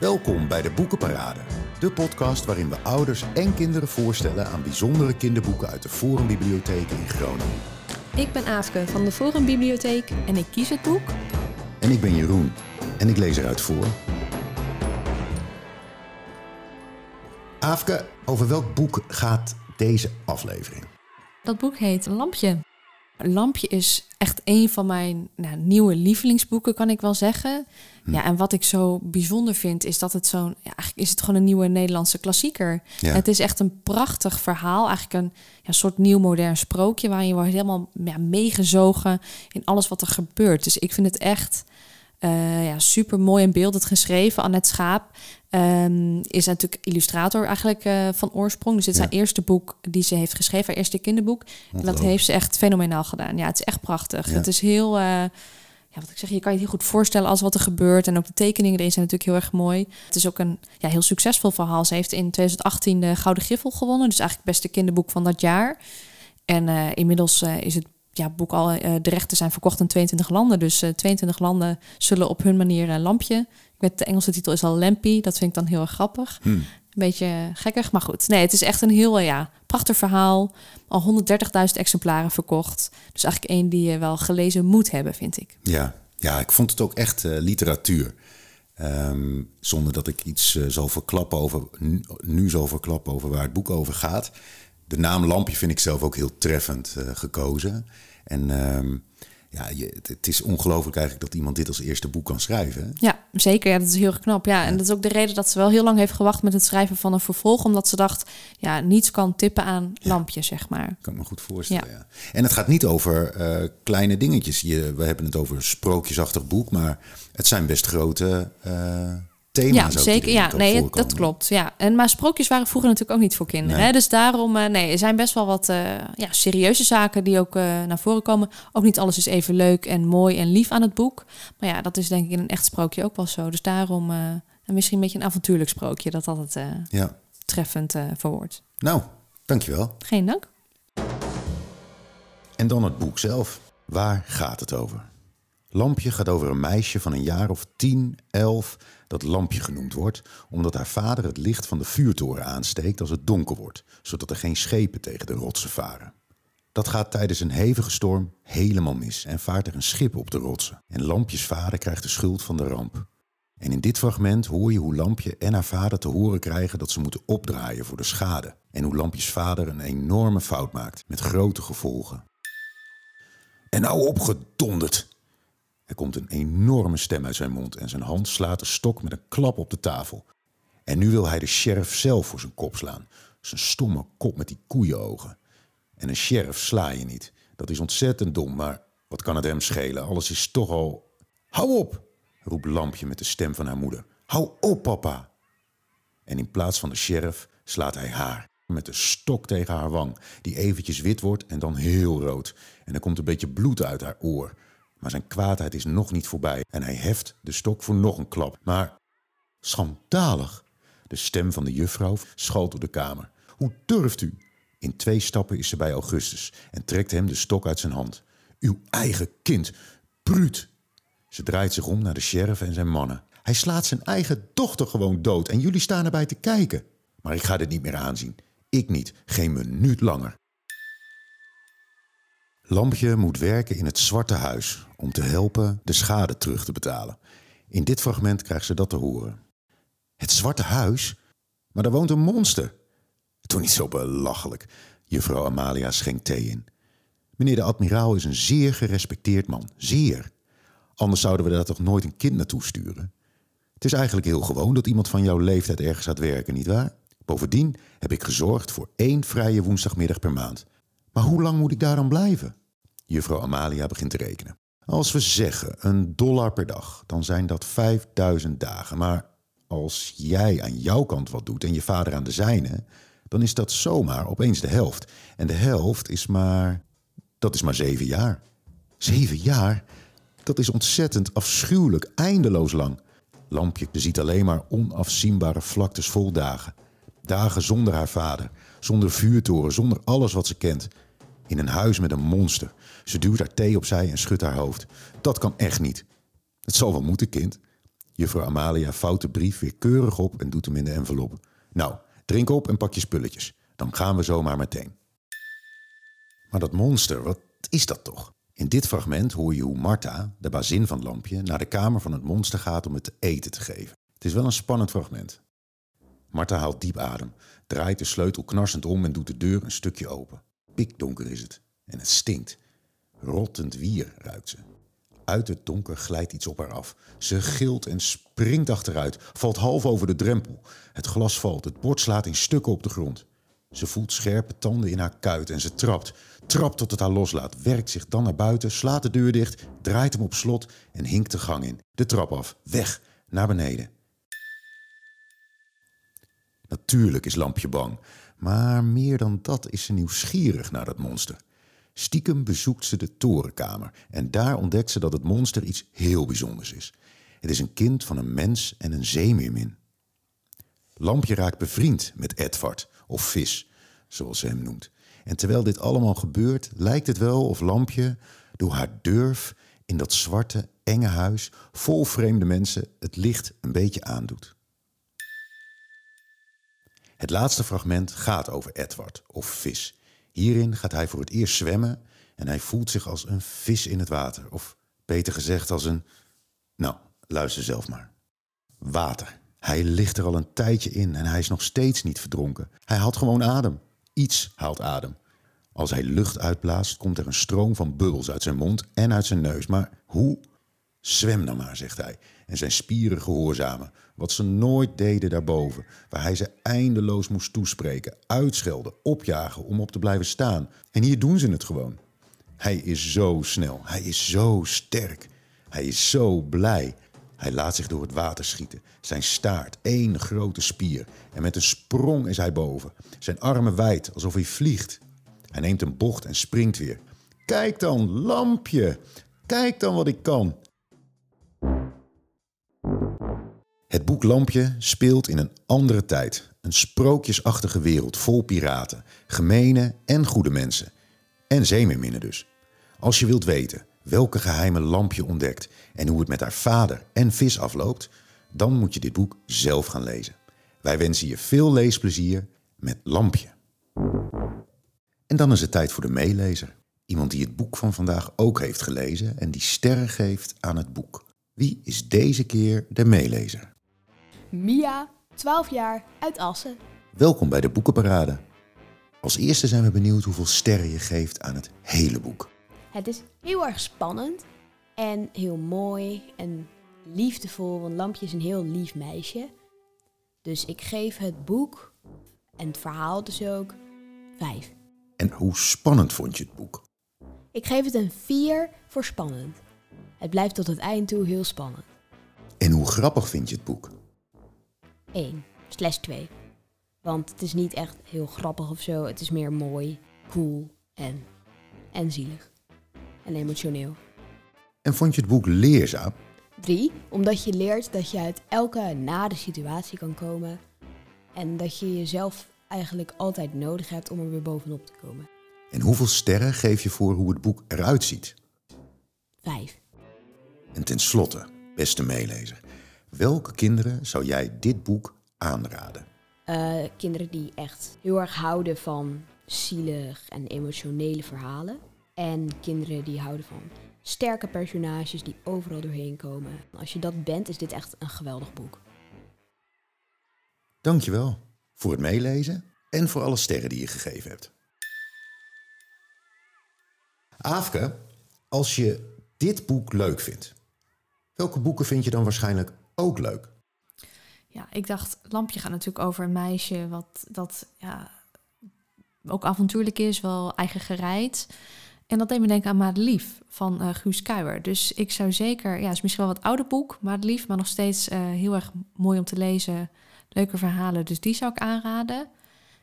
Welkom bij de Boekenparade, de podcast waarin we ouders en kinderen voorstellen aan bijzondere kinderboeken uit de Forumbibliotheek in Groningen. Ik ben Aafke van de Forumbibliotheek en ik kies het boek. En ik ben Jeroen en ik lees eruit voor. Aafke, over welk boek gaat deze aflevering? Dat boek heet Lampje. Lampje is echt een van mijn nou, nieuwe lievelingsboeken, kan ik wel zeggen. Hm. Ja, en wat ik zo bijzonder vind, is dat het zo'n... Ja, eigenlijk is het gewoon een nieuwe Nederlandse klassieker. Het is echt een prachtig verhaal. Eigenlijk een ja, soort nieuw modern sprookje... waarin je wordt helemaal ja, meegezogen in alles wat er gebeurt. Dus ik vind het echt... Uh, ja, super mooi en beeldend geschreven. Annette Schaap um, is natuurlijk illustrator eigenlijk uh, van oorsprong. Dus dit is haar eerste boek die ze heeft geschreven, haar eerste kinderboek. En dat heeft ze echt fenomenaal gedaan. Ja, het is echt prachtig. Het is heel, uh, ja, wat ik zeg, je kan je heel goed voorstellen als wat er gebeurt. En ook de tekeningen erin zijn natuurlijk heel erg mooi. Het is ook een ja, heel succesvol verhaal. Ze heeft in 2018 de Gouden Griffel gewonnen. Dus eigenlijk het beste kinderboek van dat jaar. En inmiddels is het ja, boek al, uh, de rechten zijn verkocht in 22 landen. Dus uh, 22 landen zullen op hun manier een lampje weet, de Engelse titel is al Lampy. Dat vind ik dan heel erg grappig. Hmm. Een beetje gekkig, maar goed. Nee, het is echt een heel ja, prachtig verhaal. Al 130.000 exemplaren verkocht. Dus eigenlijk één die je wel gelezen moet hebben, vind ik. Ja, ja ik vond het ook echt uh, literatuur. Um, zonder dat ik iets zal verklappen over, nu, nu zal verklappen over waar het boek over gaat. De naam Lampje vind ik zelf ook heel treffend uh, gekozen. En um, ja, je, het is ongelooflijk eigenlijk dat iemand dit als eerste boek kan schrijven. Ja, zeker. Ja, dat is heel knap. Ja, en dat is ook de reden dat ze wel heel lang heeft gewacht met het schrijven van een vervolg. Omdat ze dacht, ja, niets kan tippen aan lampje, zeg maar. Kan ik me goed voorstellen, ja. En het gaat niet over uh, kleine dingetjes. Je, we hebben het over een sprookjesachtig boek, maar het zijn best grote... Ja, zeker. Ja, nee, dat klopt. Ja. En, maar sprookjes waren vroeger natuurlijk ook niet voor kinderen. Hè? Dus daarom, uh, nee, er zijn best wel wat uh, ja, serieuze zaken die ook uh, naar voren komen. Ook niet alles is even leuk en mooi en lief aan het boek. Maar ja, dat is denk ik in een echt sprookje ook wel zo. Dus daarom misschien een beetje een avontuurlijk sprookje dat altijd ja. treffend verwoord. Nou, dankjewel. Geen dank. En dan het boek zelf. Waar gaat het over? Lampje gaat over een meisje van een jaar of tien, elf dat lampje genoemd wordt, omdat haar vader het licht van de vuurtoren aansteekt als het donker wordt, zodat er geen schepen tegen de rotsen varen. Dat gaat tijdens een hevige storm helemaal mis en vaart er een schip op de rotsen. En Lampjes vader krijgt de schuld van de ramp. En in dit fragment hoor je hoe Lampje en haar vader te horen krijgen dat ze moeten opdraaien voor de schade. En hoe Lampjes vader een enorme fout maakt met grote gevolgen. En nou opgedonderd, er komt een enorme stem uit zijn mond en zijn hand slaat de stok met een klap op de tafel. En nu wil hij de sheriff zelf voor zijn kop slaan. Zijn stomme kop met die koeienogen. En een sheriff sla je niet. Dat is ontzettend dom, maar wat kan het hem schelen? Alles is toch al... Hou op, roept Lampje met de stem van haar moeder. Hou op, papa. En in plaats van de sheriff slaat hij haar met de stok tegen haar wang, die eventjes wit wordt en dan heel rood. En er komt een beetje bloed uit haar oor. Maar zijn kwaadheid is nog niet voorbij en hij heft de stok voor nog een klap. Maar schandalig! De stem van de juffrouw schalt door de kamer. Hoe durft u? In twee stappen is ze bij Augustus en trekt hem de stok uit zijn hand. Uw eigen kind, bruut! Ze draait zich om naar de sheriff en zijn mannen. Hij slaat zijn eigen dochter gewoon dood en jullie staan erbij te kijken. Maar ik ga dit niet meer aanzien. Ik niet, geen minuut langer. Lampje moet werken in het Zwarte Huis om te helpen de schade terug te betalen. In dit fragment krijgt ze dat te horen. Het Zwarte Huis? Maar daar woont een monster. Toen niet zo belachelijk. Juffrouw Amalia schenkt thee in. Meneer de admiraal is een zeer gerespecteerd man. Zeer. Anders zouden we daar toch nooit een kind naartoe sturen. Het is eigenlijk heel gewoon dat iemand van jouw leeftijd ergens gaat werken, nietwaar? Bovendien heb ik gezorgd voor één vrije woensdagmiddag per maand. Maar hoe lang moet ik daar dan blijven? Juffrouw Amalia begint te rekenen. Als we zeggen een dollar per dag, dan zijn dat 5000 dagen. Maar als jij aan jouw kant wat doet en je vader aan de zijne, dan is dat zomaar opeens de helft. En de helft is maar. dat is maar zeven jaar. Zeven jaar? Dat is ontzettend afschuwelijk, eindeloos lang. Lampje ziet alleen maar onafzienbare vlaktes vol dagen. Dagen zonder haar vader, zonder vuurtoren, zonder alles wat ze kent. In een huis met een monster. Ze duwt haar thee opzij en schudt haar hoofd. Dat kan echt niet. Het zal wel moeten, kind. Juffrouw Amalia vouwt de brief weer keurig op en doet hem in de envelop. Nou, drink op en pak je spulletjes. Dan gaan we zomaar meteen. Maar dat monster, wat is dat toch? In dit fragment hoor je hoe Marta, de bazin van Lampje, naar de kamer van het monster gaat om het te eten te geven. Het is wel een spannend fragment. Marta haalt diep adem, draait de sleutel knarsend om en doet de deur een stukje open. Pikdonker is het en het stinkt. Rottend wier ruikt ze. Uit het donker glijdt iets op haar af. Ze gilt en springt achteruit, valt half over de drempel. Het glas valt, het bord slaat in stukken op de grond. Ze voelt scherpe tanden in haar kuit en ze trapt. Trapt tot het haar loslaat, werkt zich dan naar buiten, slaat de deur dicht, draait hem op slot en hinkt de gang in. De trap af, weg, naar beneden. Natuurlijk is Lampje bang, maar meer dan dat is ze nieuwsgierig naar dat monster. Stiekem bezoekt ze de torenkamer en daar ontdekt ze dat het monster iets heel bijzonders is. Het is een kind van een mens en een zeemeermin. Lampje raakt bevriend met Edvard, of Vis, zoals ze hem noemt. En terwijl dit allemaal gebeurt, lijkt het wel of Lampje door haar durf in dat zwarte, enge huis vol vreemde mensen het licht een beetje aandoet. Het laatste fragment gaat over Edward, of vis. Hierin gaat hij voor het eerst zwemmen en hij voelt zich als een vis in het water. Of beter gezegd als een... Nou, luister zelf maar. Water. Hij ligt er al een tijdje in en hij is nog steeds niet verdronken. Hij haalt gewoon adem. Iets haalt adem. Als hij lucht uitblaast, komt er een stroom van bubbels uit zijn mond en uit zijn neus. Maar hoe? Zwem dan maar, zegt hij. En zijn spieren gehoorzamen. Wat ze nooit deden daarboven. Waar hij ze eindeloos moest toespreken, uitschelden, opjagen om op te blijven staan. En hier doen ze het gewoon. Hij is zo snel. Hij is zo sterk. Hij is zo blij. Hij laat zich door het water schieten. Zijn staart één grote spier. En met een sprong is hij boven. Zijn armen wijd, alsof hij vliegt. Hij neemt een bocht en springt weer. Kijk dan, lampje. Kijk dan wat ik kan. Het boek Lampje speelt in een andere tijd. Een sprookjesachtige wereld vol piraten, gemene en goede mensen. En zeemeerminnen dus. Als je wilt weten welke geheime Lampje ontdekt en hoe het met haar vader en vis afloopt, dan moet je dit boek zelf gaan lezen. Wij wensen je veel leesplezier met Lampje. En dan is het tijd voor de meelezer. Iemand die het boek van vandaag ook heeft gelezen en die sterren geeft aan het boek. Wie is deze keer de meelezer? Mia, 12 jaar, uit Assen. Welkom bij de Boekenparade. Als eerste zijn we benieuwd hoeveel sterren je geeft aan het hele boek. Het is heel erg spannend en heel mooi en liefdevol, want Lampje is een heel lief meisje. Dus ik geef het boek en het verhaal dus ook 5. En hoe spannend vond je het boek? Ik geef het een 4 voor spannend. Het blijft tot het eind toe heel spannend. En hoe grappig vind je het boek? 1 slash 2. Want het is niet echt heel grappig of zo. Het is meer mooi, cool en, en zielig. En emotioneel. En vond je het boek leerzaam? 3. Omdat je leert dat je uit elke nare situatie kan komen. En dat je jezelf eigenlijk altijd nodig hebt om er weer bovenop te komen. En hoeveel sterren geef je voor hoe het boek eruit ziet? 5. En tenslotte, beste meelezer, welke kinderen zou jij dit boek aanraden? Uh, kinderen die echt heel erg houden van zielig en emotionele verhalen. En kinderen die houden van sterke personages die overal doorheen komen. Als je dat bent, is dit echt een geweldig boek. Dankjewel voor het meelezen en voor alle sterren die je gegeven hebt. Aafke, als je dit boek leuk vindt, welke boeken vind je dan waarschijnlijk ook leuk? Ja, ik dacht, Lampje gaat natuurlijk over een meisje wat dat ja, ook avontuurlijk is, wel eigen gereid. En dat deed me denken aan Madelief van uh, Guus Kuijer. Dus ik zou zeker, ja, is misschien wel wat ouder boek, Madelief, maar nog steeds uh, heel erg mooi om te lezen. Leuke verhalen, dus die zou ik aanraden.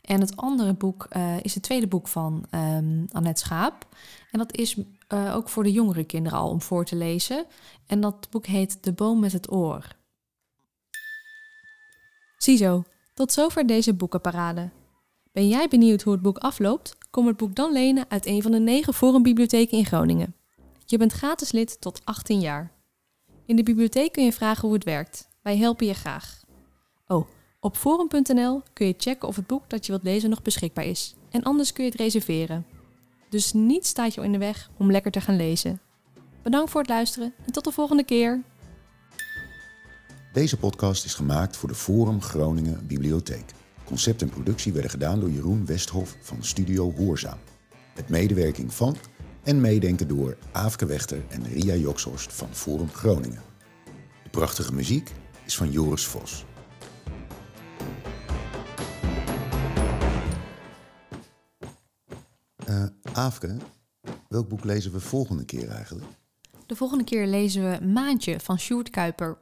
En het andere boek uh, is het tweede boek van um, Annette Schaap. En dat is ook voor de jongere kinderen al om voor te lezen. En dat boek heet De boom met het oor. Ziezo, tot zover deze boekenparade. Ben jij benieuwd hoe het boek afloopt? Kom het boek dan lenen uit een van de negen forumbibliotheken in Groningen. Je bent gratis lid tot 18 jaar. In de bibliotheek kun je vragen hoe het werkt. Wij helpen je graag. Oh, op forum.nl kun je checken of het boek dat je wilt lezen nog beschikbaar is. En anders kun je het reserveren. Dus niets staat je in de weg om lekker te gaan lezen. Bedankt voor het luisteren en tot de volgende keer. Deze podcast is gemaakt voor de Forum Groningen Bibliotheek. Concept en productie werden gedaan door Jeroen Westhof van Studio Hoorzaam. Met medewerking van en meedenken door Aafke Wechter en Ria Jokshorst van Forum Groningen. De prachtige muziek is van Joris Vos. Uh, Aafke, welk boek lezen we volgende keer eigenlijk? De volgende keer lezen we Maantje van Sjoerd Kuiper.